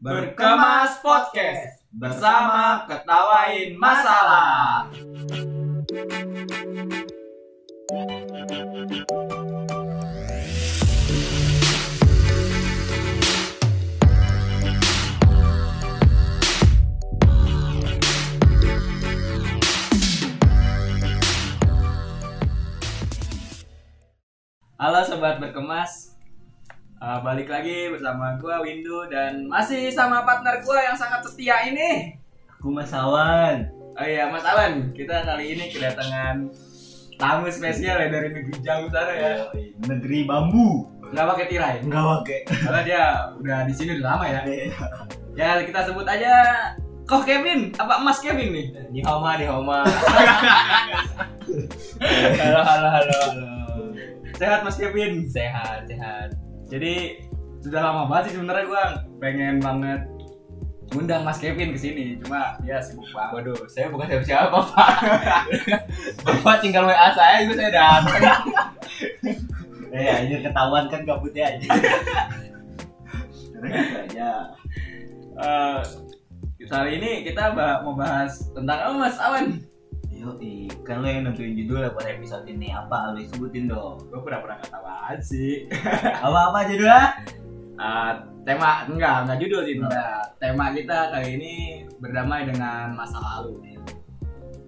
Berkemas Podcast bersama ketawain masalah. Halo sobat berkemas, Uh, balik lagi bersama gua Windu dan masih sama partner gua yang sangat setia ini. Aku Mas Awan. Oh iya Mas Alan, kita kali ini kedatangan tamu spesial ya dari negeri jauh sana ya. Negeri bambu. Nggak pakai tirai, Enggak pakai. karena dia udah di sini udah lama ya. Ya kita sebut aja Koh Kevin, apa Mas Kevin nih? Ni Homa, ni Homa. halo halo halo. Sehat Mas Kevin? sehat, sehat. Jadi sudah lama banget sih sebenarnya gua pengen banget ngundang Mas Kevin ke sini, cuma dia sibuk banget. Waduh, saya bukan siapa-siapa, Pak. Bapak tinggal WA saya, itu saya datang. eh, aja ketahuan kan gabutnya aja. Terus aja. Eh, kali ini kita mau bahas tentang apa Mas Awan? Yo, kan lo yang nentuin judul buat episode ini apa? Lo sebutin dong. Gue pernah-pernah kata banget sih. Apa-apa judulnya? Eh, tema enggak enggak judul sih enggak. Tema kita kali ini berdamai dengan masa lalu.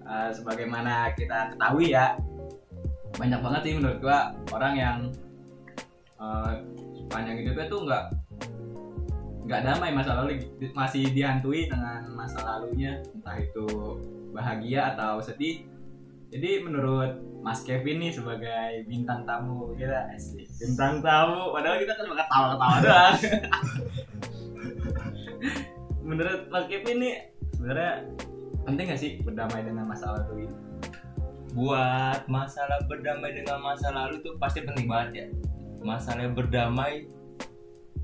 Eh, sebagaimana kita ketahui ya, banyak banget sih menurut gua orang yang eh, sepanjang hidupnya tuh enggak nggak damai masa lalu masih dihantui dengan masa lalunya entah itu bahagia atau sedih. Jadi menurut Mas Kevin nih sebagai bintang tamu kita asli bintang tamu padahal kita kan cuma ketawa-ketawa doang. Menurut Mas Kevin nih sebenarnya penting gak sih berdamai dengan masa lalu ini? Buat masalah berdamai dengan masa lalu tuh pasti penting banget ya. Masalah berdamai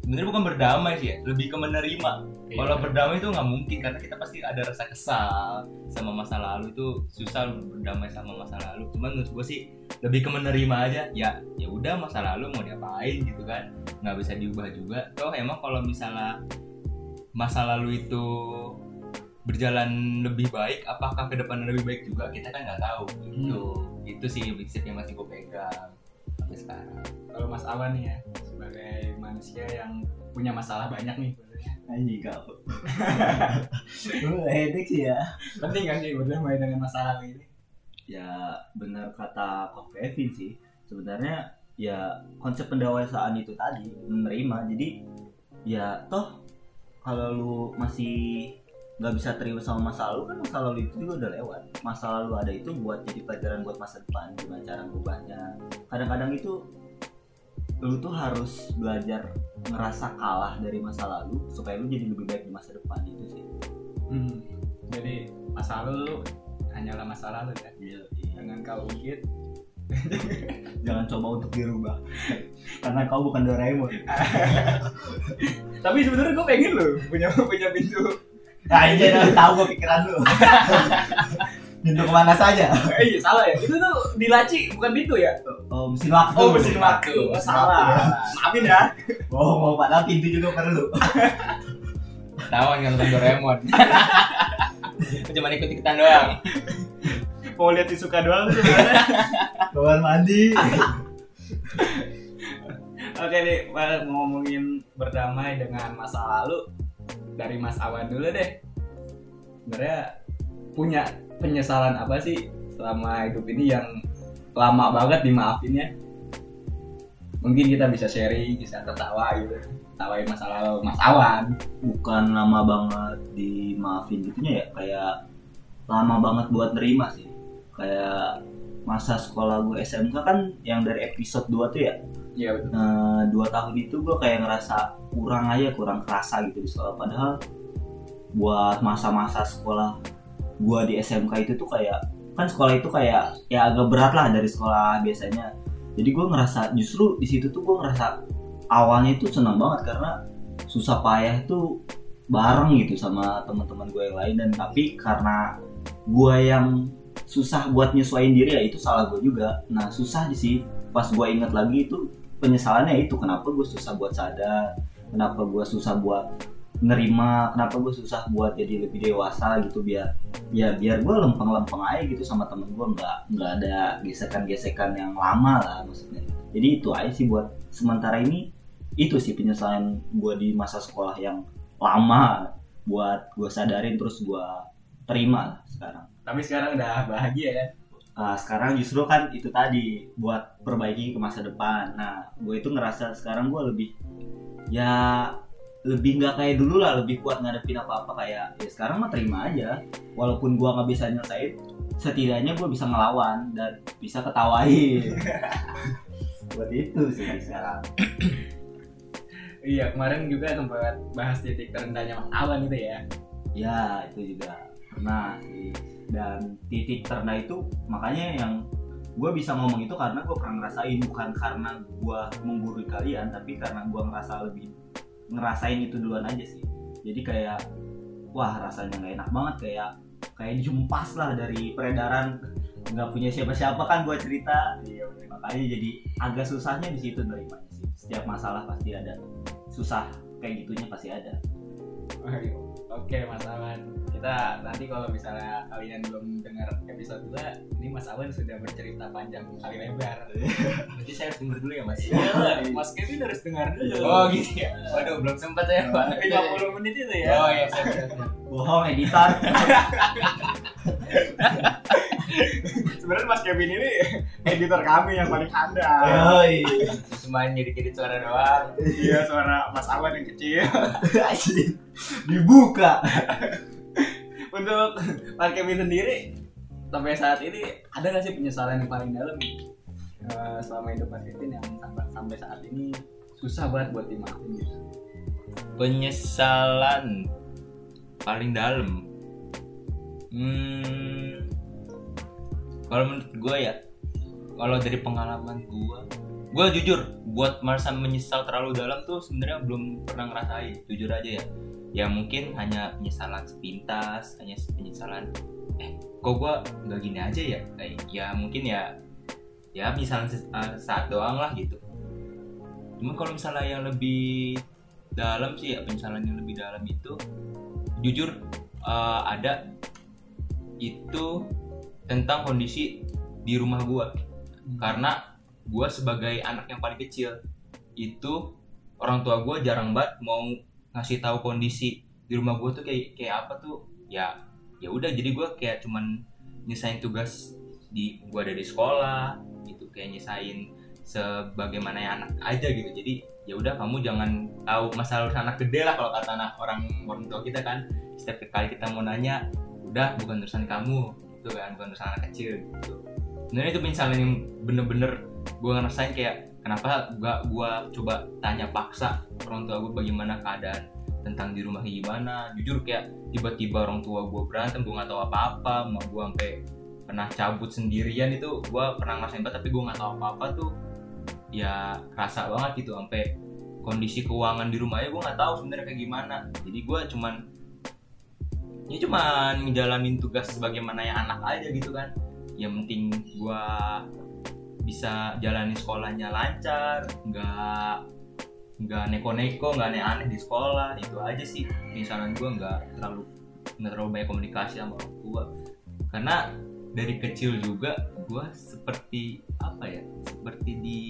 sebenarnya bukan berdamai sih ya lebih ke menerima. Kalau berdamai itu nggak mungkin karena kita pasti ada rasa kesal sama masa lalu. Itu susah berdamai sama masa lalu. Cuman menurut gue sih lebih ke menerima aja. Ya ya udah masa lalu mau diapain gitu kan. Nggak bisa diubah juga. Toh emang kalau misalnya masa lalu itu berjalan lebih baik apakah ke depan lebih baik juga? Kita kan nggak tahu. Gitu itu sih prinsip yang masih gue pegang sekarang kalau Mas Awan nih ya sebagai manusia yang punya masalah banyak nih. Anjing kau hedik sih ya. Penting kan sih berdamai dengan masa lalu ini? Ya benar kata Kok Kevin sih. Sebenarnya ya konsep pendewasaan itu tadi menerima. Jadi ya toh kalau lu masih nggak bisa terima sama masa lalu kan masa lalu itu juga udah lewat masa lalu ada itu buat jadi pelajaran buat masa depan gimana cara ngubahnya kadang-kadang itu lu tuh harus belajar ngerasa kalah dari masa lalu supaya lu jadi lebih baik di masa depan itu sih Hmm. Jadi masa lalu lu hanyalah masa lalu ya. Iya, Jangan kau ungkit. jangan coba untuk dirubah karena kau bukan Doraemon Tapi sebenarnya gue pengen loh punya punya pintu. Nah, ini udah tahu gue pikiran lu. Pintu ke mana saja? Eh iya salah ya. Itu tuh di laci bukan pintu ya. Oh, mesin waktu. Oh mesin waktu. Oh, salah. Maafin ya. Oh, mau padahal pintu juga perlu. Tahu nggak nonton Doraemon? Cuma ikut ikutan doang. Mau lihat suka doang tuh sebenarnya. Kamar mandi. Oke nih, mau ngomongin berdamai dengan masa lalu dari Mas Awan dulu deh. Sebenarnya punya penyesalan apa sih selama hidup ini yang lama banget dimaafinnya? Mungkin kita bisa sharing, bisa tertawa gitu. Tawain masa lalu Mas Awan. Bukan lama banget dimaafin gitunya ya, kayak lama banget buat nerima sih. Kayak masa sekolah gue SMK kan yang dari episode 2 tuh ya Iya betul. Nah, dua tahun itu gue kayak ngerasa kurang aja kurang kerasa gitu di sekolah. Padahal buat masa-masa sekolah gue di SMK itu tuh kayak kan sekolah itu kayak ya agak berat lah dari sekolah biasanya. Jadi gue ngerasa justru di situ tuh gue ngerasa awalnya itu senang banget karena susah payah itu bareng gitu sama teman-teman gue yang lain. Dan tapi karena gue yang susah buat nyesuaiin diri ya itu salah gue juga. Nah susah sih pas gue inget lagi itu penyesalannya itu kenapa gue susah buat sadar kenapa gue susah buat nerima kenapa gue susah buat jadi lebih dewasa gitu biar ya biar gue lempeng-lempeng aja gitu sama temen gue nggak nggak ada gesekan-gesekan yang lama lah maksudnya jadi itu aja sih buat sementara ini itu sih penyesalan gue di masa sekolah yang lama buat gue sadarin terus gue terima lah sekarang Tapi sekarang udah bahagia ya. Ah, sekarang justru kan itu tadi buat perbaiki ke masa depan. Nah, gue itu ngerasa sekarang gue lebih ya lebih nggak kayak dulu lah, lebih kuat ngadepin apa-apa kayak ya sekarang mah terima aja. Walaupun gue nggak bisa nyelesain, setidaknya gue bisa ngelawan dan bisa ketawain. buat itu sih sekarang. Iya, kemarin juga sempat bahas titik terendahnya Mas Awan itu ya. Ya, itu juga pernah sih. Dan titik terendah itu makanya yang gue bisa ngomong itu karena gue pernah ngerasain bukan karena gue menggurui kalian tapi karena gue ngerasa lebih ngerasain itu duluan aja sih. Jadi kayak wah rasanya nggak enak banget kayak kayak dijumpas lah dari peredaran. Nggak punya siapa-siapa kan gue cerita. Iya, makanya jadi agak susahnya di situ nerimanya sih. Setiap masalah pasti ada. Susah kayak gitunya pasti ada Oke Mas Awan, kita nanti kalau misalnya kalian belum dengar episode 2 ini Mas Awan sudah bercerita panjang kali lebar. Berarti saya harus denger dulu ya mas. Iya, Mas Kevin harus dengar dulu. Oh gitu ya. Waduh belum sempat ya pak. 50 menit itu ya. Oh iya siap. bohong editor Sebenarnya Mas Kevin ini editor kami yang paling handal. Yoi. Cuma nyedikit suara doang. Iya, suara Mas Awan yang kecil. Dibuka Untuk Mas Kevin sendiri sampai saat ini ada nggak sih penyesalan yang paling dalam eh, selama hidup Mas Kevin yang sampai, sampai saat ini susah banget buat dimaafin gitu? Penyesalan paling dalam. Hmm, kalau menurut gue ya, kalau dari pengalaman gue, gue jujur buat merasa menyesal terlalu dalam tuh sebenarnya belum pernah ngerasain, jujur aja ya. Ya mungkin hanya penyesalan sepintas, hanya penyesalan, eh kok gue nggak gini aja ya, kayak ya mungkin ya, ya penyesalan eh, saat doang lah gitu. Cuman kalau misalnya yang lebih dalam sih ya penyesalan yang lebih dalam itu jujur eh, ada itu tentang kondisi di rumah gua. Karena gua sebagai anak yang paling kecil itu orang tua gua jarang banget mau ngasih tahu kondisi di rumah gua tuh kayak kayak apa tuh. Ya ya udah jadi gua kayak cuman nyesain tugas di gua ada di sekolah gitu. Kayak nyesain sebagaimana ya anak aja gitu. Jadi ya udah kamu jangan tahu masalah urusan anak gede lah kalau kata anak orang orang tua kita kan. Setiap kali kita mau nanya udah bukan urusan kamu itu kan bukan urusan anak kecil gitu. Sebenarnya itu penyesalan yang bener-bener gue ngerasain kayak kenapa gua gua coba tanya paksa orang tua gue bagaimana keadaan tentang di rumah gimana. Jujur kayak tiba-tiba orang tua gue berantem gue nggak tahu apa-apa mau gue sampai pernah cabut sendirian itu gue pernah ngerasain banget tapi gue nggak tahu apa-apa tuh ya kerasa banget gitu. Sampai kondisi keuangan di rumahnya gue nggak tahu sebenarnya kayak gimana. Jadi gue cuman ya cuman ngejalanin tugas sebagaimana yang anak aja gitu kan. Yang penting gue bisa jalani sekolahnya lancar nggak nggak neko-neko nggak aneh-aneh di sekolah itu aja sih. Misalnya gue nggak terlalu nggak terlalu banyak komunikasi sama orang tua. Karena dari kecil juga gue seperti apa ya seperti di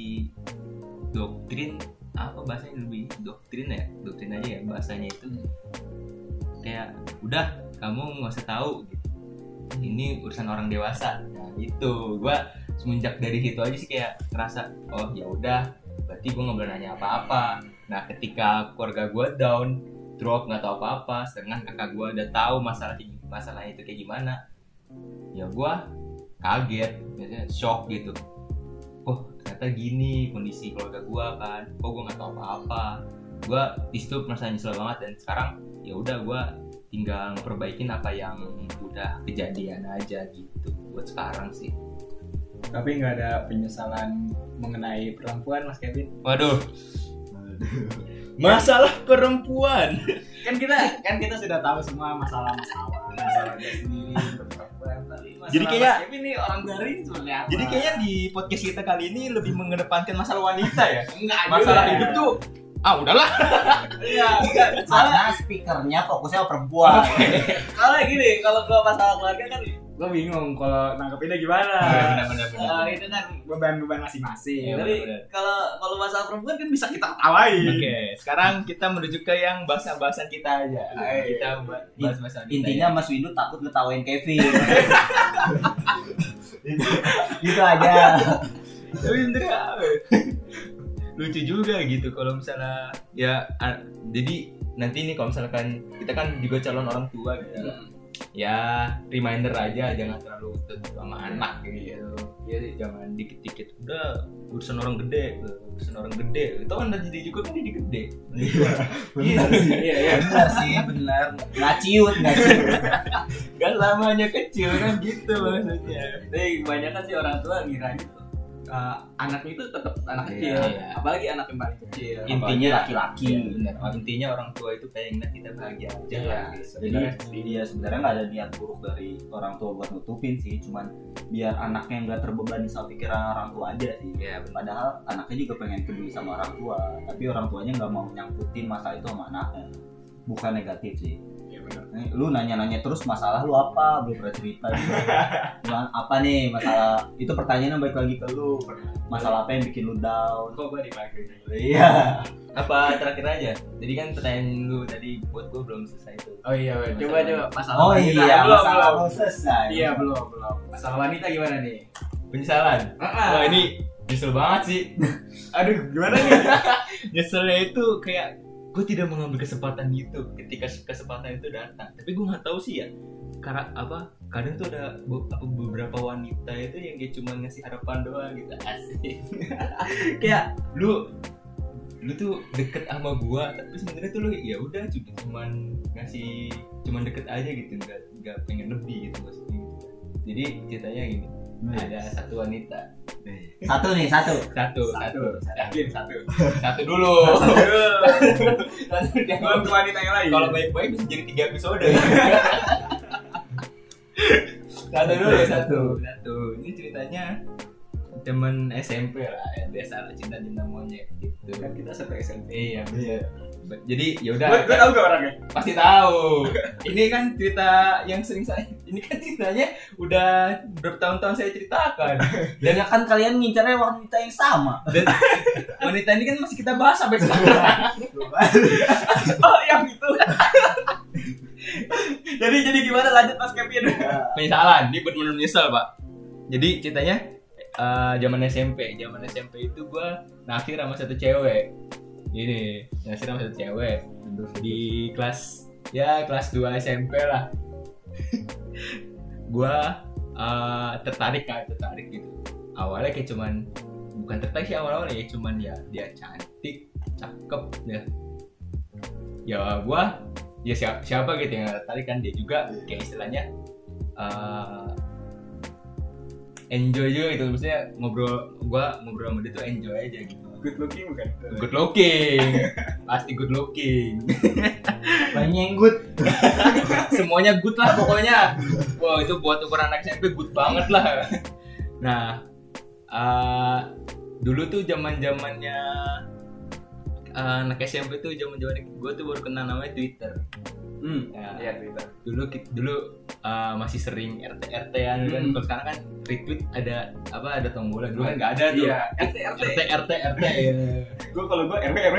doktrin apa bahasanya lebih doktrin ya? Doktrin aja ya bahasanya itu. Kayak udah kamu nggak usah tahu gitu. ini urusan orang dewasa. Nah gitu. Gue semenjak dari situ aja sih kayak ngerasa oh ya udah berarti gue nggak boleh nanya apa-apa. Nah ketika keluarga gue down drop nggak tahu apa-apa sedangkan kakak gue udah tahu masalah masalah itu kayak gimana ya gue kaget biasanya shock gitu. Oh ternyata gini kondisi keluarga gue kan. Kok gue nggak tahu apa-apa. Gue di situ merasa nyesel banget dan sekarang ya udah gue tinggal ngeperbaikin apa yang udah kejadian aja gitu buat sekarang sih Tapi nggak ada penyesalan mengenai perempuan Mas Kevin. waduh masalah perempuan Kan kita kan kita sudah tahu semua masalah-masalah masalah dia sendiri masalah Jadi kayak- Mas Kevin ini orang garing seperti apa? jadi kayaknya di podcast kita kali ini lebih mengedepankan masalah wanita ya enggak masalah juga. hidup tuh ah udahlah Iya, karena speakernya fokusnya perempuan soalnya gini, kalau gua masalah keluarga kan gua bingung kalau nangkepinnya gimana. benar-benar Eh, itu kan beban-beban masing-masing. Iya, Tapi kalau kalau masalah perempuan kan bisa kita ketawain. Oke, sekarang kita menuju ke yang bahasa-bahasan kita aja. Ayo. Kita bahas-bahasan kita intinya Mas Windu takut ngetawain Kevin gitu aja ya. Tapi sebenernya apa ya? Lucu juga gitu kalau misalnya ya jadi nanti nih kalau misalkan kita kan juga calon orang tua gitu. Ya reminder aja jangan terlalu tutup sama anak gitu. Ya jangan dikit-dikit. Udah urusan orang gede urusan orang gede. Itu kan udah jadi juga kan jadi gede. Bener sih. Iya, iya. bener sih bener nggak ciut nggak ciut gak lamanya kecil kan gitu maksudnya. Tapi kebanyakan sih orang tua ngira eh, anaknya itu tetap anak Iya, kecil, iya. apalagi anak yang paling kecil. intinya laki-laki. Iya, intinya orang tua itu pengen kita bahagia aja Iya. gitu. jadi dia sebenarnya nggak ada niat buruk dari orang tua buat nutupin sih cuman biar anaknya nggak terbebani sama pikiran orang tua aja sih Iya, padahal anaknya juga pengen peduli sama orang tua tapi orang tuanya nggak mau nyangkutin masalah itu sama anaknya bukan negatif sih Iya benar. Lu nanya-nanya terus masalah lu apa belum pernah cerita. Cuman apa nih masalah itu pertanyaannya balik lagi ke lu masalah apa yang bikin lu down Kok balik lagi? iya apa terakhir aja jadi kan pertanyaan lu tadi buat gua belum selesai tuh Oh iya, Wei. coba coba masalah oh wanita. iya belum, masalah belum. lu selesai Iya belum belum. Masalah wanita gimana nih? penyesalan Ah, wah ini nyesel banget sih aduh gimana nih? nyeselnya itu kayak gue tidak mengambil kesempatan itu ketika kesempatan itu datang. Tapi gue nggak tahu sih ya karena apa kadang tuh ada be- apa, beberapa wanita itu yang kayak cuma ngasih harapan doang gitu. Asik. Kayak lu lu tuh deket sama gua tapi sebenarnya tuh lu ya udah cuma cuman ngasih cuman deket aja gitu nggak nggak pengen lebih gitu maksudnya gitu. jadi ceritanya gini ada satu wanita. Satu nih satu. Satu satu Yakin satu. satu dulu. Satu Belum ke wanita yang lain. kalau baik-baik bisa jadi tiga episode. Satu dulu ya satu. Satu. Ini ceritanya temen SMP lah. Ya biasa cinta cinta monyet gitu. Kan kita satu SMP. iya. Bener jadi ya udah Gue gue tahu gak orangnya? pasti tahu. Ini kan cerita yang sering saya ini kan ceritanya udah bertahun-tahun saya ceritakan. Dan ya kan kalian ngincarnya wanita yang sama. Dan wanita ini kan masih kita bahas sampai sekarang. Oh yang itu. jadi jadi gimana? Lanjut Mas Kevin? penyesalan. Ini benar-benar menyesal pak. Jadi ceritanya eh, zaman SMP zaman SMP itu gua naksir sama satu cewek ini naksir sama satu cewek. Di kelas ya kelas 2 SMP lah. Gua eh, tertarik kan tertarik gitu. Awalnya kayak cuman bukan tertarik sih awal-awal ya cuman ya dia cantik cakep ya ya gua ya siapa, siapa gitu yang tertarik kan dia juga kayak istilahnya eh, enjoy juga gitu. Maksudnya ngobrol gua ngobrol sama dia tuh enjoy aja gitu Good looking bukan? good looking. Pasti good looking. Banyak yang good. Semuanya good lah pokoknya. Wah itu buat ukuran anak SMP good banget lah. Nah eh, dulu tuh zaman zamannya anak SMP tuh zaman zaman gue tuh baru kenal namanya Twitter Hmm. Ya, Iya Twitter. dulu dulu uh, masih sering RT RT-an kan Hmm. kalau sekarang kan retweet ada apa ada tombolnya dulu kan nggak ada tuh Iya. RT RT. RT RT RT ya. Gue kalau gue RW RW.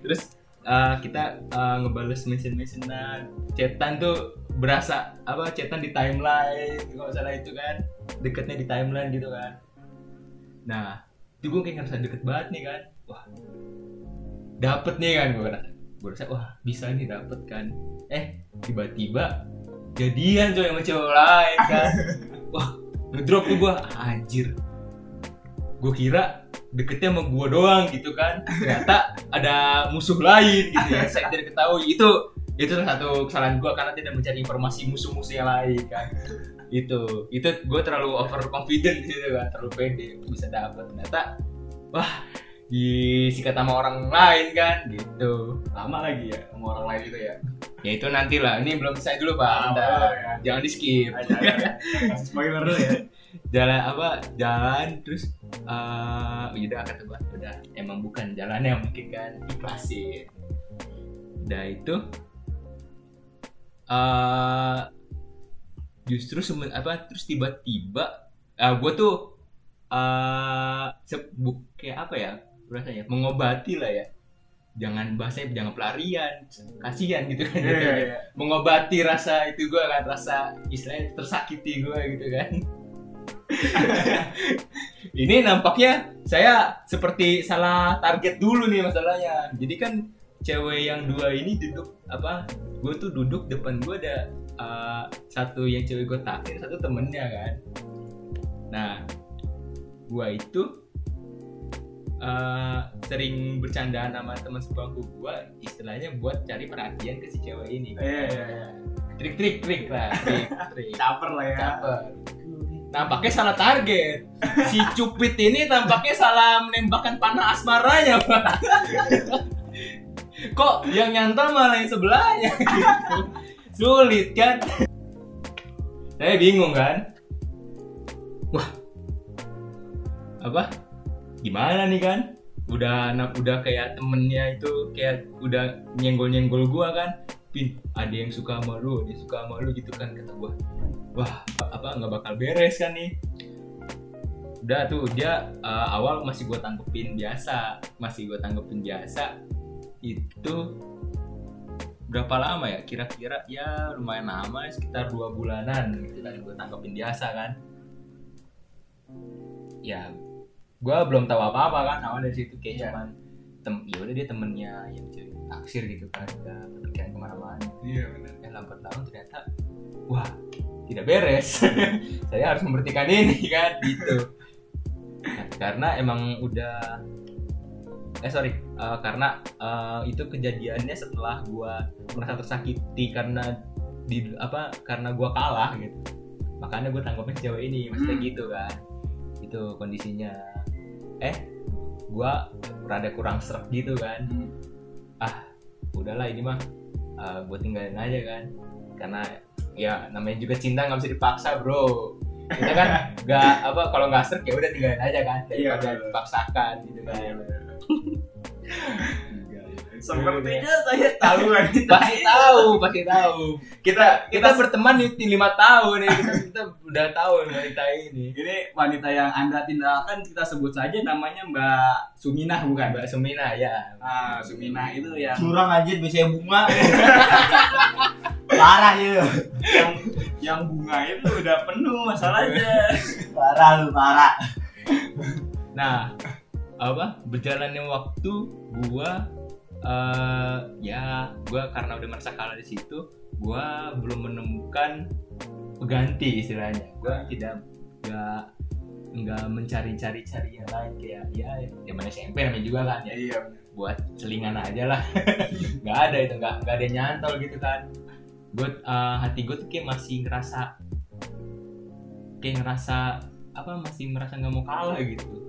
terus uh, kita uh, ngebales mention mentionan chatan tuh berasa apa chatan di timeline kalau salah itu kan deketnya di timeline gitu kan nah itu gue kayak ngerasa deket banget nih kan wah dapet nih kan gue rasa gue rasa wah bisa nih dapet kan. Eh tiba-tiba jadian coy sama cewek lain kan. Wah ngedrop tuh gue anjir. Gue kira deketnya sama gue doang gitu kan. Ternyata ada musuh lain gitu ya saya tidak ketahui. Itu itu salah satu kesalahan gue karena tidak mencari informasi musuh-musuh yang lain kan. Itu itu gue terlalu overconfident gitu kan terlalu pede bisa dapat ternyata wah disikat sama orang lain kan gitu. Lama lagi ya sama orang lain itu ya. ya itu nanti lah ini belum selesai dulu pak. Ah, boleh ya. jangan di skip spoiler dulu ya. jalan apa jalan terus eh udah kata gua. Udah emang bukan jalannya mungkin kan ikhlasin udah itu eh justru semen, apa terus tiba-tiba ah gue tuh eh se- bu- kayak apa ya rasanya mengobati lah ya. Jangan bahasanya jangan pelarian kasihan gitu kan. Iya, iya, iya. mengobati rasa itu gue kan rasa istilahnya tersakiti gue gitu kan. Ini nampaknya saya seperti salah target dulu nih masalahnya. Jadi kan cewek yang dua ini duduk apa gue tuh duduk depan gue ada uh, satu yang cewek gue taksir satu temennya kan. Nah gue itu uh, sering bercandaan sama teman sebangku gue istilahnya buat cari perhatian ke si cewek ini Iya, iya, iya. trik trik trik lah trik trik Caper lah ya. Caper. Nampaknya salah target. Si Cupit ini tampaknya salah menembakkan panah asmaranya, Pak. Kok yang nyantol malah yang sebelahnya gitu. Sulit kan? Saya bingung kan? Wah. Apa? Gimana nih kan? Udah na- udah kayak temennya itu kayak udah nyenggol-nyenggol gua kan. Pin, ada yang suka sama lu, ada suka sama lu gitu kan kata gua. Wah apa nggak bakal beres kan nih? Udah tuh dia uh, awal masih gue tanggepin biasa masih gue tanggepin biasa. Itu berapa lama ya? Kira-kira ya lumayan lama sekitar dua bulanan gitu kan gue tanggepin biasa kan? Ya gue belum tahu apa-apa kan awal dari situ kayak Iya. cuman tem ya udah dia temennya yang cewek taksir gitu kan udah berpikiran ke mana-mana Iya benar. eh lambat laun ternyata wah tidak beres saya harus memberhentikan ini kan gitu Nah, karena emang udah eh sorry eh, karena eh, itu kejadiannya setelah gua merasa tersakiti karena di apa karena gua kalah gitu makanya gue tanggapin cewek ini maksudnya Hmm. gitu kan itu kondisinya eh gua rada kurang serak gitu kan. Ah udahlah ini mah gue tinggalin aja kan. Karena ya namanya juga cinta nggak bisa dipaksa bro. Kita kan nggak apa kalau nggak serak ya udah tinggalin aja kan Iya, daripada betul. dipaksakan gitu kan Sepertinya saya tahu wanita pasti tahu pasti tahu. Kita kita berteman nih lima tahun nih kita, kita udah tahu wanita ini. Ini wanita yang anda tinggalkan kita sebut saja namanya Mbak Suminah bukan? Mbak Sumina ya. Ah, Suminah itu yang curang aja biasanya bunga. Parah ya. Yang yang bunga itu udah penuh masalahnya. parah lu parah. Nah, apa? Berjalannya waktu gua eh ya gua karena udah merasa kalah di situ, gua belum menemukan pengganti istilahnya. Gua tidak nggak nggak mencari-cari cari yang lain. Kayak ya zaman SMP namanya juga kan ya. Iya. buat selingan aja lah. Nggak ada itu nggak nggak ada yang nyantol gitu kan. Gue hati gue tuh kayak masih ngerasa kayak ngerasa apa masih merasa nggak mau kalah gitu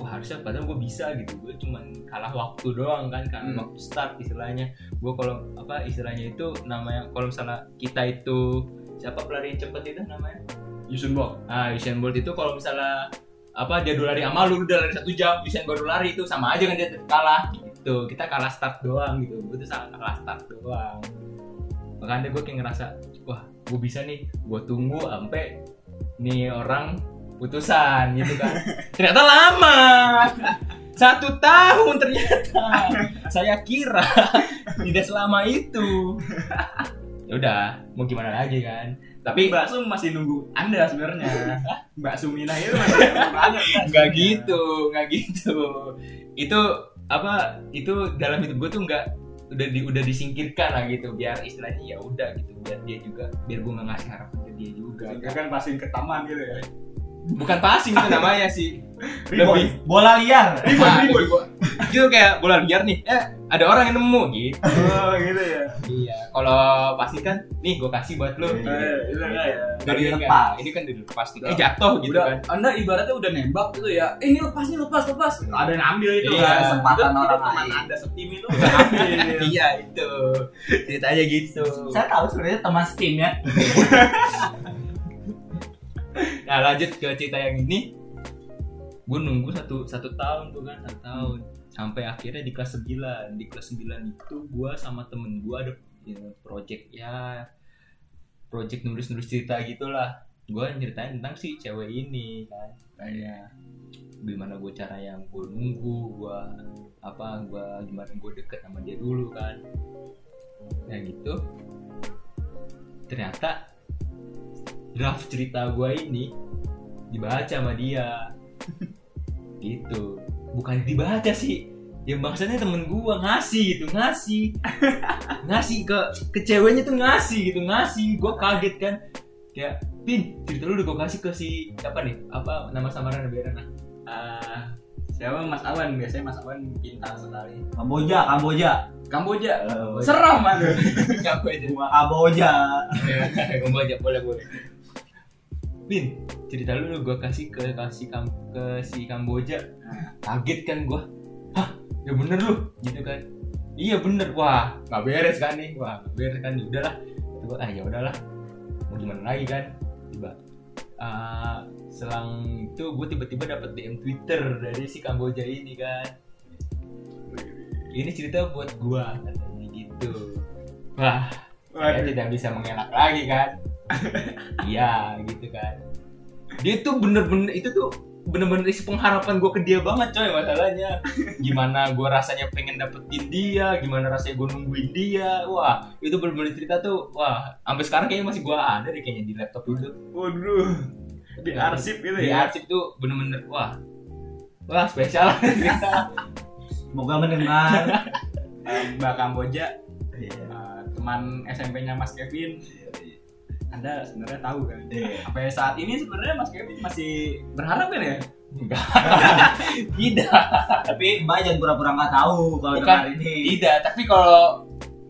wah harusnya padahal gue bisa gitu gue cuman kalah waktu doang kan karena Hmm. waktu start istilahnya gue kalau apa istilahnya itu namanya kalau misalnya kita itu siapa pelari yang cepet itu namanya Usain Bolt. Nah, Usain Bolt itu kalau misalnya apa dia dulu lari sama lu udah lari satu jam, Usain baru lari itu sama aja kan dia kalah gitu. Kita kalah start doang gitu. Gue tuh kalah start doang. Makanya gue kayak ngerasa, wah gue bisa nih, gue tunggu sampai nih orang putusan gitu kan. ternyata lama. Satu tahun ternyata. Saya kira tidak selama itu. Ya udah, mau gimana lagi kan? Tapi Mbak Sum masih nunggu Anda sebenarnya. Mbak Suminah itu masih nunggu Anda. nggak gitu nggak gitu itu apa itu dalam hidup gue tuh nggak udah di, udah disingkirkan lah gitu biar istilahnya ya udah gitu biar dia juga biar gue nggak ngasih harapan ke dia juga Sehingga kan passing ke taman gitu ya. Bukan passing itu namanya sih. Lebih bola liar. Nah, gitu kayak bola liar nih. Eh ada orang yang nemu gitu. Oh, gitu ya. iya kalau passing kan nih gue kasih buat lo Eh, itu enggak ya. dari Udah enggak lepas. ini kan udah lepas nih. Eh jatuh gitu udah, kan. Anda ibaratnya udah nembak gitu ya. Eh, ini lepas nih, lepas, lepas. Ada yang ambil itu Iya, kan. kesempatan orang teman lain. Anda setim itu iya itu. Ceritanya gitu. Saya tahu sebenarnya teman steam ya nah lanjut ke cerita yang ini. Gue nunggu satu satu tahun tuh kan satu tahun. Sampai akhirnya di kelas 9 di kelas 9 itu gue sama temen gue ada ya, project ya project nulis nulis cerita gitulah. Gue nyeritain tentang si cewek ini kan. Kayak gimana gue cara yang gue nunggu gue apa gue gimana gue deket sama dia dulu kan. Ya gitu. Ternyata draft cerita gue ini dibaca sama dia. Gitu. Bukan dibaca sih. Ya maksudnya temen gue ngasih gitu ngasih. Ngasih ke ke ceweknya tuh ngasih gitu ngasih. Gue kaget kan. Kayak pin cerita lu udah gue kasih ke si siapa nih? Apa nama samaran biar nah Ah, siapa? Mas Awan. Biasanya Mas Awan pintar sekali. Kamboja, Kamboja. Kamboja. Eh, seram aja Bunga Kamboja. Gue aja boleh boleh Pin cerita lu gue kasih ke kasih kam, ke si Kamboja. Kaget kan gue hah ya bener lu gitu kan. Iya bener wah nggak beres kan nih wah nggak beres kan ya udahlah. Gue ah ya udahlah mau gimana lagi kan? Tiba ah, selang itu gue tiba-tiba dapet DM Twitter dari si Kamboja ini kan. Ini cerita buat gue katanya gitu. Wah saya tidak bisa mengelak lagi kan iya gitu kan. Dia tuh bener-bener itu tuh bener-bener isi pengharapan gue ke dia banget coy masalahnya. Gimana gue rasanya pengen dapetin dia gimana rasanya gue nungguin dia. Wah itu bener-bener cerita tuh wah sampai sekarang kayaknya masih gue ada deh kayaknya di laptop dulu. Waduh. Di arsip gitu di ya? arsip tuh bener-bener wah. Wah spesial. Cerita Semoga mendengar. Mbak Kamboja Iya. eh, teman SMP-nya Mas Kevin anda sebenarnya tahu kan Iya. sampai saat ini sebenarnya Mas Kevin masih berharap kan ya enggak tidak Tapi Mbak jangan pura-pura nggak tahu kalau Bukan. dengar ini. tidak tapi kalau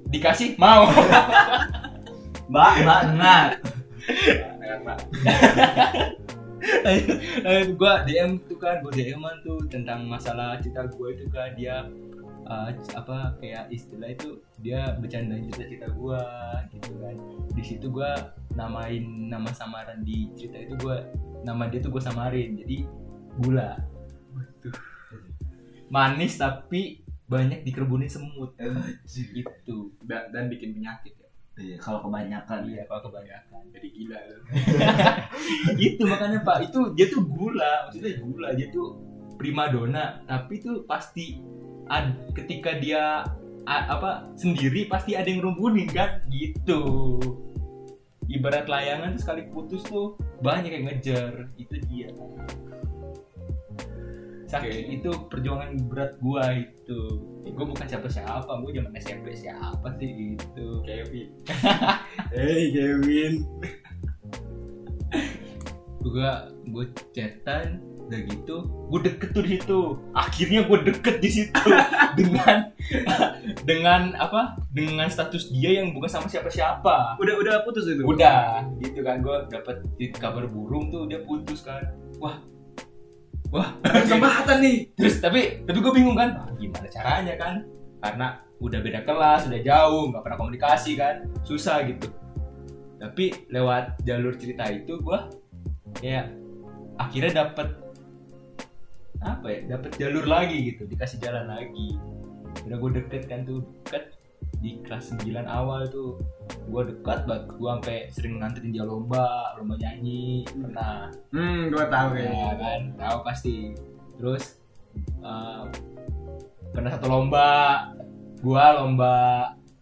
dikasih mau Mbak, Mbak dengar. Mbak gue DM tuh kan gue DM tuh tentang masalah cerita gue itu kan dia uh, apa kayak istilah itu dia bercandain cerita-cerita gue gitu kan di situ gue namain nama samaran di cerita itu gue nama dia tuh gue samarin jadi gula. Manis tapi banyak dikerubunin semut. Gitu. Dan, dan bikin penyakit ya? Iya, kalau kebanyakan. Iya kalau kebanyakan. Jadi gila gitu makanya pak. Itu dia tuh gula maksudnya gula. Dia tuh primadona tapi tuh pasti ad, ketika dia a- apa sendiri pasti ada yang rumbunin kan? Gitu ibarat layangan tuh sekali putus tuh banyak yang ngejar itu dia. Saking Oke. itu perjuangan berat gua itu. Ya, gua bukan siapa siapa gua zaman SMP siapa sih gitu. Kevin. Hey Kevin. Gua gue chatan udah gitu gue deket tuh di situ. Akhirnya gue deket di situ. Dengan dengan apa? Dengan status dia yang bukan sama siapa siapa udah udah putus itu? Udah gitu kan. Gue dapet di kabar burung tuh dia putus kan. Wah wah. Kesempatan nih. Terus tapi tapi gue bingung kan "Ah, gimana caranya kan? Karena udah beda kelas udah jauh nggak pernah komunikasi kan. Susah gitu. Tapi lewat jalur cerita itu gue ya akhirnya dapet apa ya? Dapet jalur lagi gitu dikasih jalan lagi. Udah gue deket kan tuh deket. Di kelas 9 awal tuh gue dekat banget. Gue sampai sering nganterin dia lomba lomba nyanyi. Pernah. Hmm gua tahu ya kayaknya. kan? Tahu pasti. Terus uh, pernah satu lomba. Gua lomba.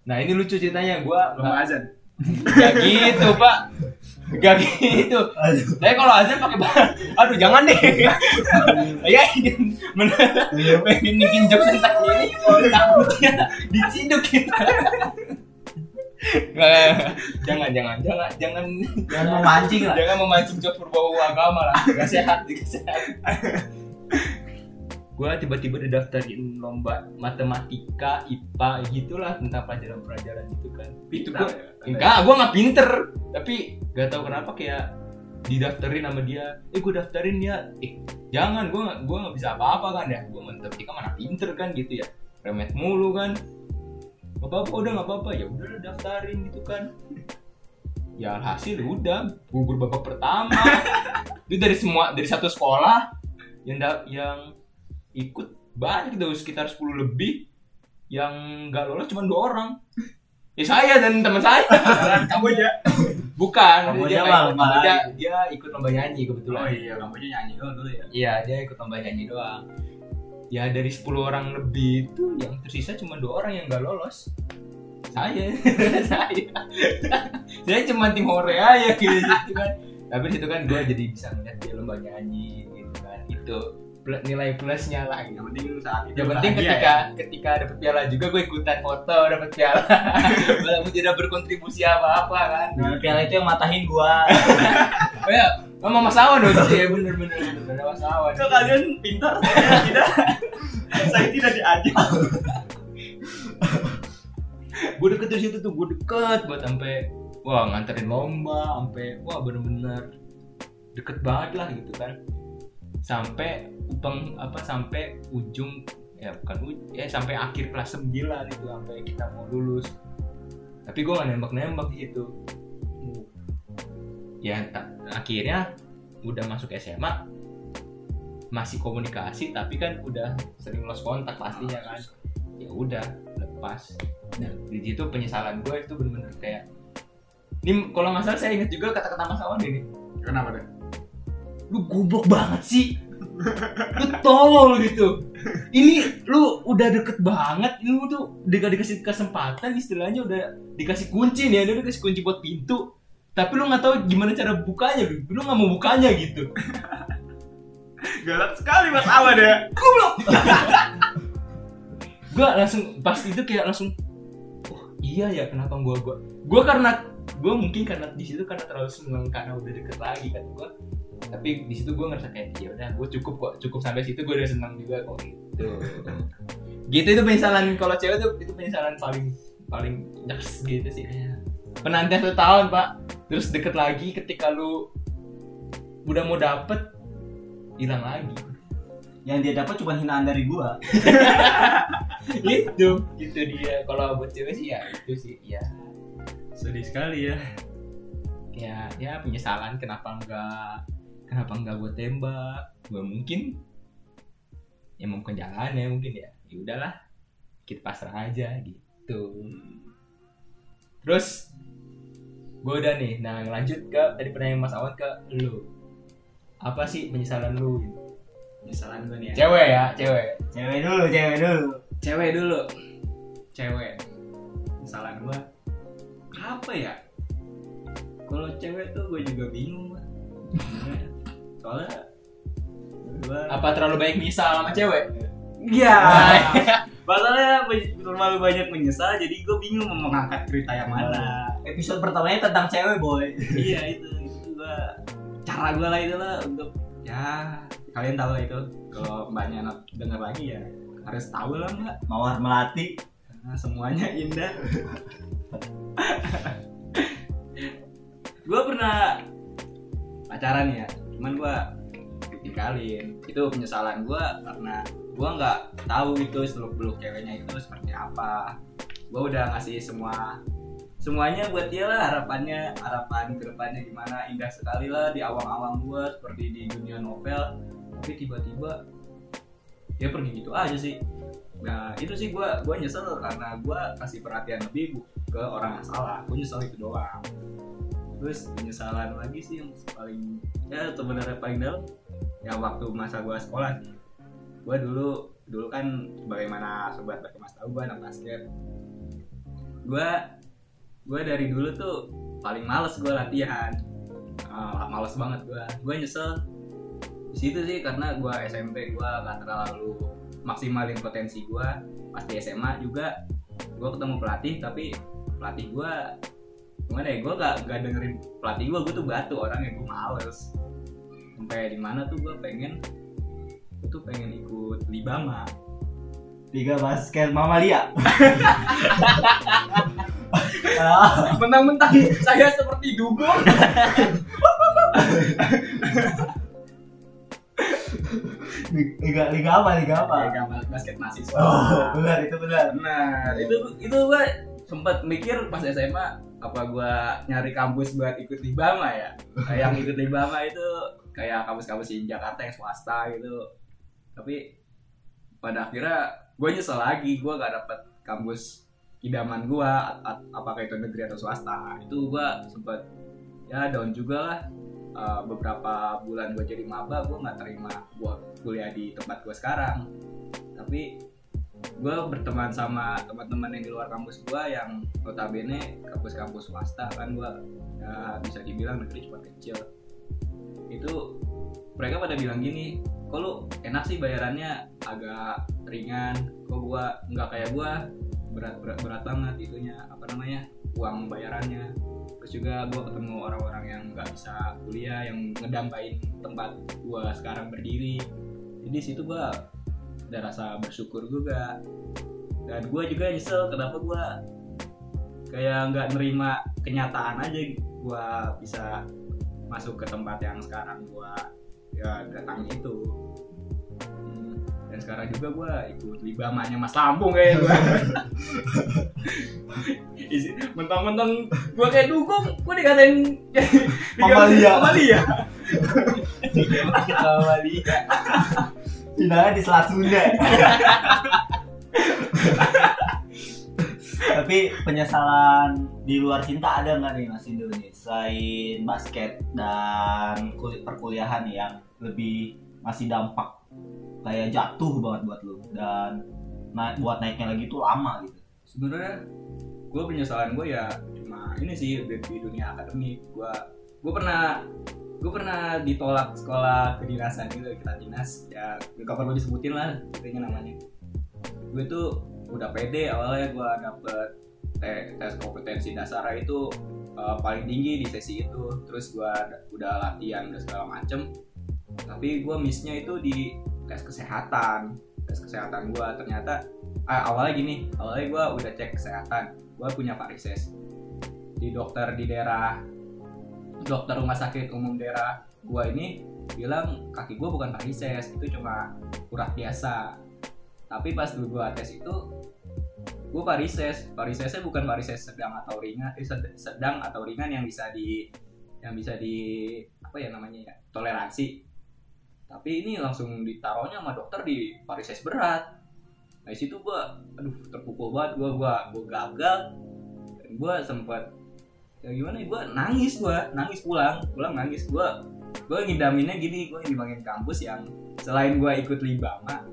Nah ini lucu ceritanya. Gua lomba azan? Gak gitu pak gak gitu. Saya kalau azan pakai bah aduh jangan deh. Ya ingin men- pengen bikin jokes tentang ini takutnya diciduk kita. Jangan jangan jangan jangan. Jangan memancing lah. jangan memancing jokes berbau agama lah. Gak sehat gak sehat gue tiba-tiba didaftarin lomba matematika IPA gitulah tentang pelajaran-pelajaran gitu kan. Itu gue enggak gue nggak pinter tapi gak tahu kenapa kayak didaftarin sama dia eh gue daftarin ya. Eh jangan gue nggak gue nggak bisa apa-apa kan ya. Gue matematika mana pinter kan gitu ya. Remet mulu kan. Gak apa-apa udah gak apa-apa. Ya udah daftarin gitu kan. Ya hasil udah. Gugur babak pertama. Itu dari semua dari satu sekolah yang da- yang ikut banyak itu sekitar 10 lebih yang nggak lolos cuma dua orang. Ya saya dan teman saya. Kamu aja. Bukan Kamu dia, aja lomba lomba, dia, ikut lomba nyanyi kebetulan. Oh iya kamu aja nyanyi doang dulu ya. Iya, dia ikut lomba nyanyi doang. Ya dari 10 orang lebih itu yang tersisa cuma dua orang yang nggak lolos. Saya, saya, saya cuma tim hore aja gitu kan. Tapi di situ kan gue jadi bisa ngeliat dia lomba nyanyi gitu kan. Itu nilai plusnya lah gitu. yang penting saat itu Yang penting bahagia ketika ya. ketika dapet piala juga gue ikutan foto dapet piala. Walaupun tidak berkontribusi apa-apa kan. Nah, piala itu yang matahin gua. Oh ya, sama Mas Awan dong sih, ya bener bener bener Mas Awan. Kok kalian pintar saya tidak saya tidak diajak gue deket dari situ tuh gue deket buat sampai wah nganterin lomba sampai wah bener-bener deket banget lah gitu kan sampai peng apa sampai ujung ya bukan ya sampai akhir kelas 9 itu sampai kita mau lulus. Tapi gue gak nembak-nembak di situ ya akhirnya udah masuk SMA masih komunikasi tapi kan udah sering lost kontak pastinya kan. ya udah lepas. Nah di situ penyesalan gue itu bener-bener kayak ini kalau nggak salah saya ingat juga kata-kata Mas Awan ini. Kenapa deh lu goblok banget sih. Lu tolol gitu. Ini lu udah deket banget. Lu tuh udah dikasih kesempatan istilahnya udah dikasih kunci nih. Ada dikasih kunci buat pintu. Tapi lu nggak tahu gimana cara bukanya lu lu nggak mau bukanya gitu. Galak sekali mas Awan ya. Gue langsung pas itu kayak langsung oh iya ya kenapa gue gue gue karena gue mungkin karena di situ karena terlalu seneng karena udah deket lagi kan gue tapi di situ gue ngerasa kayak ya udah gue cukup kok cukup sampai situ gue udah seneng juga kok. Gitu. Gitu itu penyesalan kalau cewek tuh itu penyesalan paling paling nyers gitu sih. Penantian satu tahun pak. Terus deket lagi ketika lu udah mau dapet hilang lagi. Yang dia dapat cuma hinaan dari gua. itu itu dia. Kalau buat cewek sih ya itu sih ya sedih sekali ya. Ya ya penyesalan kenapa enggak kenapa enggak gue tembak? Gue mungkin ya mungkin jalan ya mungkin ya. Ya udahlah kita pasrah aja gitu. Terus gue udah nih. Nah lanjut ke tadi pertanyaan Mas Awan ke lu. Apa sih penyesalan lu gitu? penyesalan gue nih ya? Cewek ya cewek. Cewek dulu, cewek dulu. cewek dulu. Cewek. Penyesalan gue apa ya? Kalau cewek tuh gue juga bingung. Soalnya apa terlalu baik misal sama cewek Iya. Masalahnya banyak- terlalu banyak menyesal, jadi gue bingung mau mengangkat cerita yang mana. Episode pertamanya tentang cewek, boy. iya itu, itu gue cara gue lah itu lah untuk ya kalian tahu lah itu kalau mbaknya nak dengar lagi ya harus tahu lah mbak Mawar melati. karena semuanya indah. gue pernah pacaran ya, cuman gue ditinggalin. Itu penyesalan gue karena gue nggak tahu itu seluk beluk ceweknya itu seperti apa. Gue udah ngasih semua semuanya buat dia lah harapannya harapan ke depannya gimana. Indah sekali lah di awang-awang gue seperti di dunia novel. Tapi tiba-tiba dia pergi gitu aja sih. Nah itu sih gue gue nyesel karena gue kasih perhatian lebih ke orang yang salah. Gue nyesel itu doang terus penyesalan lagi sih yang paling ya sebenarnya paling dalam ya waktu masa gue sekolah sih gue dulu dulu kan bagaimana sobat mas tahu gue anak basket. Gue gue dari dulu tuh paling males gue latihan. Ah, males banget gue gue nyesel di situ sih karena gue SMP gue gak terlalu maksimalin potensi gue pas di SMA juga gue ketemu pelatih tapi pelatih gue gimana ya gue gak, gak dengerin pelatih gue gue tuh batu orangnya gue males sampai di mana tuh gue pengen gue tuh pengen ikut libama Liga basket Mamalia. mentang-mentang saya seperti dugong Liga Liga apa? Liga apa? Liga basket mahasiswa Oh, benar itu benar. Nah, itu itu gue sempat mikir pas SMA apa gue nyari kampus buat ikut libama ya. Nah, yang ikut libama itu kayak kampus-kampus di Jakarta yang swasta gitu. Tapi pada akhirnya gue nyesel lagi gue gak dapet kampus idaman gue apakah itu negeri atau swasta. Itu gue sempet ya down juga lah. Uh, beberapa bulan gue jadi maba gue nggak terima gue kuliah di tempat gue sekarang. Tapi gue berteman sama teman-teman yang di luar kampus gue yang notabene kampus-kampus swasta kan gue ya, bisa dibilang negeri cuma kecil. Itu mereka pada bilang gini kok lu enak sih bayarannya? Agak ringan. Kok gua nggak kayak gua? Berat berat berat banget itunya apa namanya uang bayarannya. Terus juga gua ketemu orang-orang yang nggak bisa kuliah yang ngedampain tempat gua sekarang berdiri. Jadi situ gua ada rasa bersyukur juga dan gua juga nyesel kenapa gua kayak nggak nerima kenyataan aja gua bisa masuk ke tempat yang sekarang gua ya datangi itu Hmm, dan sekarang juga gua ikut libamanya Mas Lampung kayak Isi- mentang-mentang gua kayak dukung gua dikatain Mamalia. Mamalia Mamalia. Finalnya di Selat Sunda. Tapi penyesalan di luar cinta ada nggak nih Mas Indo nih selain basket dan kulit perkuliahan yang lebih masih dampak kayak jatuh banget buat lu dan naik buat naiknya lagi tuh lama gitu. sebenarnya gue penyesalan gue ya cuma ini sih di dunia akademik gue gue pernah gue pernah ditolak sekolah kedinasan gitu kita dinas ya gak perlu disebutin lah intinya namanya. Gue tuh udah pede awalnya gue dapet te- tes kompetensi dasar itu eh, paling tinggi di sesi itu. Terus gue udah latihan udah segala macem. Tapi gue missnya itu di tes kesehatan tes kesehatan gue ternyata ah, awalnya gini awalnya gue udah cek kesehatan gue punya varises di dokter di daerah dokter rumah sakit umum daerah gue ini bilang kaki gue bukan varises itu cuma urat biasa. Tapi pas gue tes itu gue varises varisesnya bukan varises sedang atau ringan eh, sed- sedang atau ringan yang bisa di yang bisa di apa ya namanya ya toleransi. Tapi ini langsung ditaruhnya sama dokter di varises berat. Nah situ gua aduh terpukul banget gua gua gua gagal. Gua sempat ya gimana? Gua nangis gua nangis pulang pulang nangis. Gua gua ngidaminnya gini gua ngidaminin kampus yang selain gua ikut libama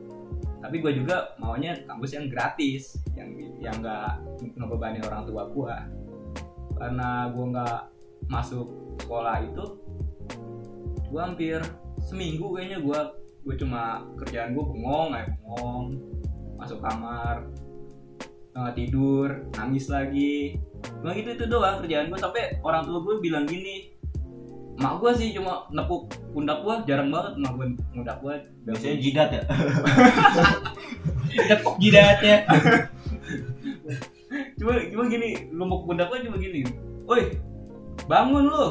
tapi gua juga maunya kampus yang gratis yang yang nggak ngebebani orang tua gua. Karena gua nggak masuk sekolah itu gua hampir seminggu kayaknya gua gue cuma kerjaan gue bengong kayak bengong masuk kamar nggak tidur nangis lagi. Cuma gitu itu doang kerjaan gue sampai orang tua gue bilang gini mak gue sih cuma nepuk pundak gue jarang banget mak gue pundak gue Biasanya jidat ya. Tepuk jidatnya. cuma cuma gini lumuk pundak gue cuma gini. Woi bangun lu.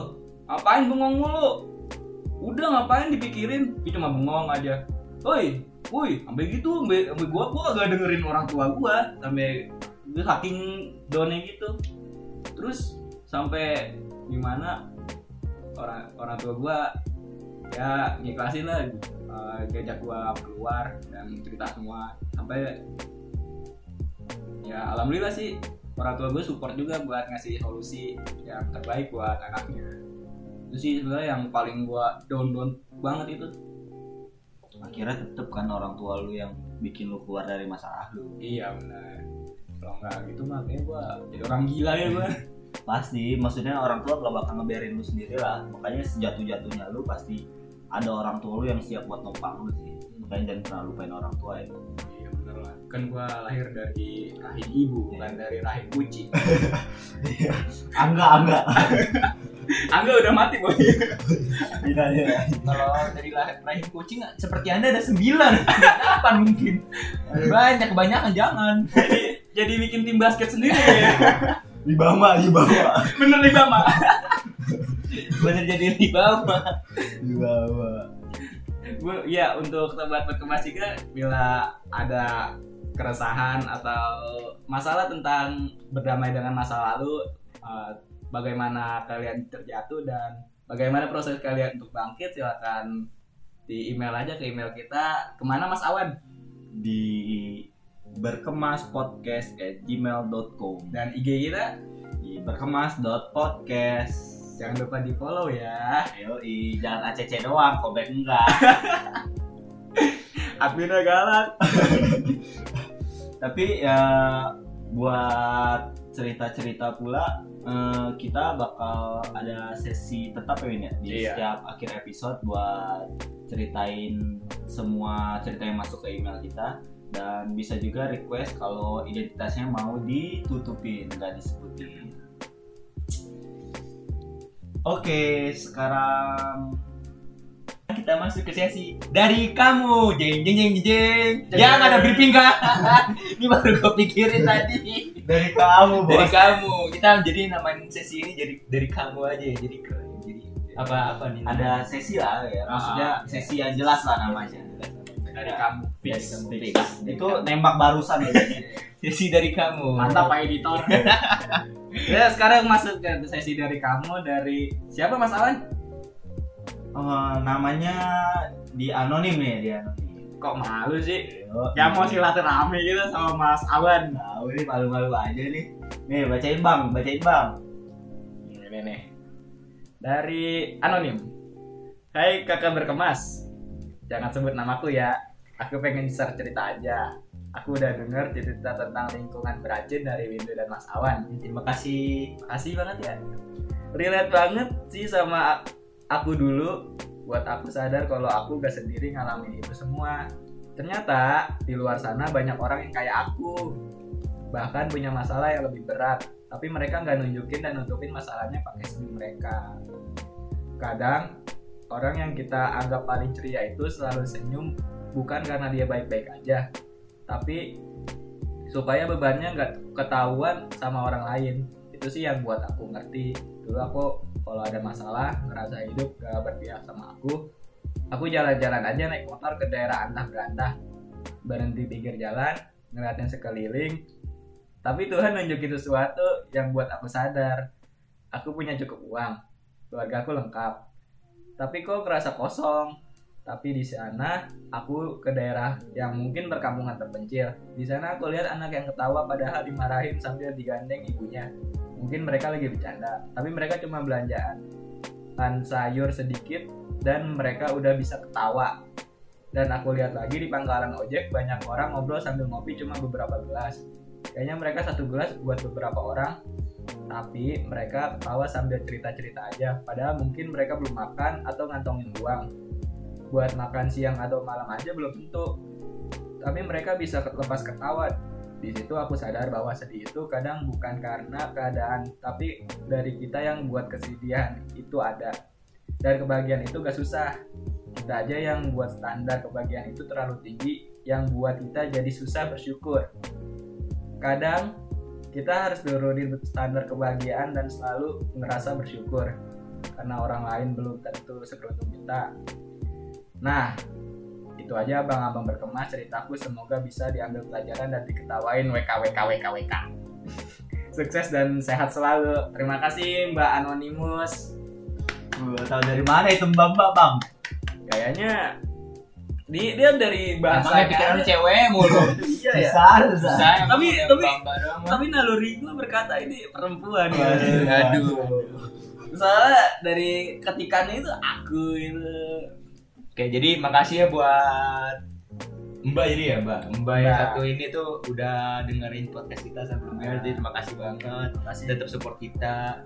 Ngapain bengong mulu? Udah ngapain dipikirin? Dia cuma bengong aja. Woi woi sampai gitu sampai sampai gua gua agak dengerin orang tua gua sampai gue saking downnya gitu. Terus sampai gimana orang orang tua gua ya ngiklasin lah eh, diajak gua keluar dan cerita semua. Sampai ya alhamdulillah sih orang tua gue support juga buat ngasih solusi yang terbaik buat anaknya. Itu sih sebenarnya yang paling gue down down banget itu Akhirnya tetep kan orang tua lu yang bikin lu keluar dari masalah lu. iya benar kalau nggak gitu mah kayaknya gue jadi orang gila ya gue Pasti, maksudnya orang tua gak bakal ngebiarin lu sendiri lah. Makanya sejatuh-jatuhnya lu pasti ada orang tua lu yang siap buat numpang lu sih. Makanya jangan pernah lupain orang tua ya. iya bener lah kan gue lahir dari rahim ibu bukan dari rahim kucing Angga, angga. angga udah mati boy Tidak ya. Kalau dari lahir rahim kucing seperti anda ada sembilan, delapan mungkin. Banyak kebanyakan jangan. jadi jadi bikin tim basket sendiri ya di bawah. bener nih bama Bener jadi di bawah. Di bawah. gue ya untuk sobat berkemas juga bila ada keresahan atau masalah tentang berdamai dengan masa lalu eh, bagaimana kalian terjatuh dan bagaimana proses kalian untuk bangkit silakan di email aja ke email kita. Ke mana Mas Awan? Di berkemas podcast at gmail.com dan IG kita? Di berkemas.podcast jangan lupa di follow ya. Yoi, jangan ACC doang, callback enggak. Adminnya galak. Tapi ya buat cerita-cerita pula eh, kita bakal ada sesi tetap ya Win ya di Iya. setiap akhir episode buat ceritain semua cerita yang masuk ke email kita dan bisa juga request kalau identitasnya mau ditutupin nggak disebutin. Oke, sekarang kita masuk ke sesi dari kamu. Jeng jeng jeng jeng. Jeng. yang ada briefing kan ini baru gue pikirin tadi. dari kamu dari bos. kamu. Kita jadi namain sesi ini jadi dari kamu aja ya jadi ke jadi apa apa nih Ada sesi lah ya, maksudnya sesi yang jelas lah namanya. dari kamu. Dari fix. kamu Fix. Itu nembak barusan ya. sesi dari kamu. Mantap Pak Editor. Ya sekarang masuk ke sesi dari kamu dari siapa Mas Awan Eh, namanya di anonim nih di anonim. kok malu sih? Yo, ya mau silaturahmi gitu sama Mas Awan. Tahu ini malu-malu aja nih. Nih bacain bang, bacain bang. ini nih. Dari anonim. Hai kakak berkemas. Jangan sebut namaku ya. Aku pengen share cerita aja. Aku udah denger cerita tentang lingkungan beracun dari Windu dan Mas Awan. Terima kasih. Makasih banget ya. Relate banget sih sama aku dulu buat aku sadar kalau aku gak sendiri ngalamin itu semua. Ternyata di luar sana banyak orang yang kayak aku bahkan punya masalah yang lebih berat. Tapi mereka nggak nunjukin dan nutupin masalahnya pakai senyum mereka. Kadang orang yang kita anggap paling ceria itu selalu senyum bukan karena dia baik-baik aja tapi supaya bebannya nggak ketahuan sama orang lain. Itu sih yang buat aku ngerti. Dulu aku kalau ada masalah ngerasa hidup gak berpihak sama aku aku jalan-jalan aja naik motor ke daerah antah berantah berhenti pinggir jalan ngeliatin sekeliling. Tapi Tuhan nunjukin sesuatu yang buat aku sadar. Aku punya cukup uang keluarga aku lengkap. Tapi kok kerasa kosong? Tapi di sana aku ke daerah yang mungkin perkampungan terpencil. Di sana aku lihat anak yang ketawa padahal dimarahin sambil digandeng ibunya mungkin mereka lagi bercanda tapi mereka cuma belanjaan. Kan sayur sedikit dan mereka udah bisa ketawa. Dan aku lihat lagi di pangkalan ojek banyak orang ngobrol sambil ngopi cuma beberapa gelas. Kayaknya mereka satu gelas buat beberapa orang tapi mereka ketawa sambil cerita-cerita aja. Padahal mungkin mereka belum makan atau ngantongin uang. Buat makan siang atau malam aja belum tentu. Tapi mereka bisa lepas ketawa di situ aku sadar bahwa sedih itu kadang bukan karena keadaan tapi dari kita yang buat kesedihan itu ada. Dan kebahagiaan itu gak susah. Kita aja yang buat standar kebahagiaan itu terlalu tinggi yang buat kita jadi susah bersyukur. Kadang kita harus turunin standar kebahagiaan dan selalu ngerasa bersyukur karena orang lain belum tentu seberuntung kita. Nah itu aja abang-abang berkemas ceritaku semoga bisa diambil pelajaran dan diketawain. WK WK WK WK sukses dan sehat selalu. Terima kasih Mbak Anonymous Gua tahu dari mana itu mbak mbak bang. kayaknya di, dia dari bahasa Emangnya pikiran cewek mulu? Iya ya Bisa, bisa. Saya Tapi- tapi- tapi naluri gue berkata ini perempuan ya. Waduh, Aduh. soalnya dari ketikannya itu aku itu Oke, jadi makasih ya buat Mbak jadi ya Mbak? Mbak yang satu ini tuh udah dengerin podcast kita sampai Nah. jadi terima kasih banget kasih. Tetap support kita.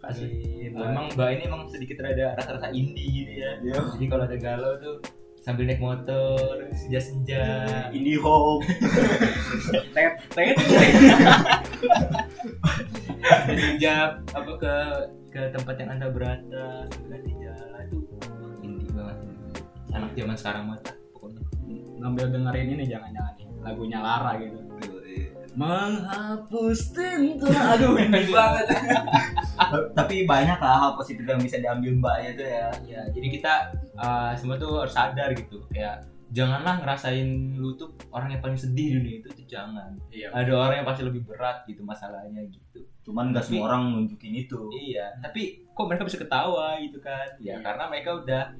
Kasih Nah, emang Mbak ini emang sedikit rada rasa-rasa indie gitu ya. Iya. jadi kalau ada galau tuh sambil naik motor senja-senja. Indie home. tet tet. Senja apa ke ke tempat yang anda berada ganti jalan. tuh anak zaman sekarang mah tak, pokoknya. Ngambil dengerin ini jangan-jangan nih lagunya Lara gitu. Menghapus tinta. Aduh ini banget. Tapi banyak lah hal positif yang bisa diambil mbaknya tuh ya. ya jadi kita uh, semua tuh harus sadar gitu. Kayak janganlah ngerasain lu tuh orang yang paling sedih di dunia itu tuh jangan. Iya. ada orang yang pasti lebih berat gitu masalahnya gitu. Cuman nggak semua orang nunjukin itu. Iya tapi kok mereka bisa ketawa gitu kan? Ya Iya. karena mereka udah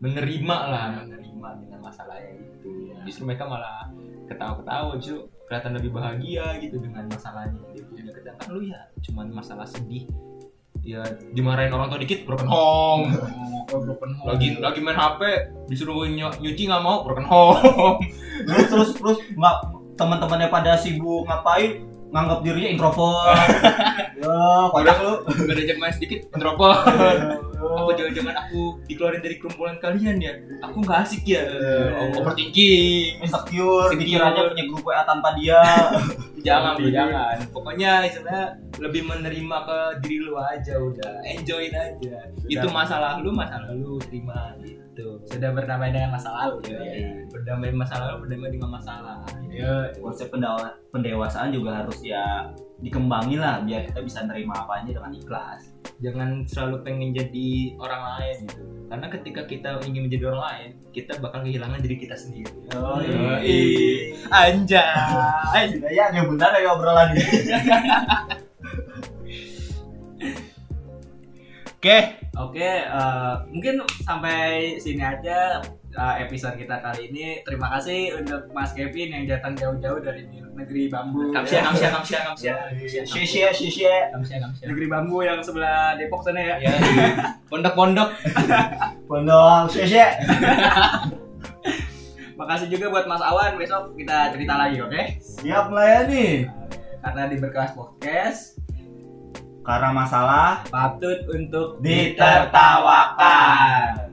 menerima lah menerima dengan masalahnya itu Iya. justru mereka malah ketawa-ketawa justru kelihatan lebih bahagia gitu dengan masalahnya. Dia punya sedangkan lu ya cuman masalah sedih. Ya dimarahin orang tua dikit broken home. Oh, broken home. lagi lagi main HP disuruh nyu- nyuci nggak mau broken home. Terus terus terus nggak teman-temannya pada sibuk ngapain nganggap dirinya introvert. Ya padahal lu udah diajak main sedikit introvert. Apa jangan-jangan aku dikeluarin dari kerumunan kalian ya? Aku nggak asik ya. Iya. overthinking. Insecure pikirannya punya grup WA tanpa dia. Jangan bro Iya. jangan. Pokoknya istilahnya lebih menerima ke diri lu aja udah. Enjoy aja. Itu masalah lu masalah lu terima gitu. Sudah berdamai dengan masa lalu. ya, berdamai masalah lu berdamai dengan masalah Iya. konsep pendawa- pendewasaan juga harus ya dikembangin lah biar kita bisa nerima apa aja dengan ikhlas. Jangan selalu pengen jadi orang lain gitu. Karena ketika kita ingin menjadi orang lain kita bakal kehilangan diri kita sendiri. Oh, Yoi. anjay. Sudah ya yang benar ya obrolan ini. Oke. Oke, eh, mungkin sampai sini aja eh, episode kita kali ini. Terima kasih untuk Mas Kevin yang datang jauh-jauh dari negeri bambu. kamsia kamsia kamsia kamsia Shisha, shisha. kamsia kamsia Negeri bambu yang sebelah Depok sana ya. ya pondok-pondok Pondok, shisha. Makasih juga buat Mas Awan. Besok kita cerita lagi, oke? Siap melayani. Karena di Berkelas Podcast Karena masalah patut untuk ditertawakan.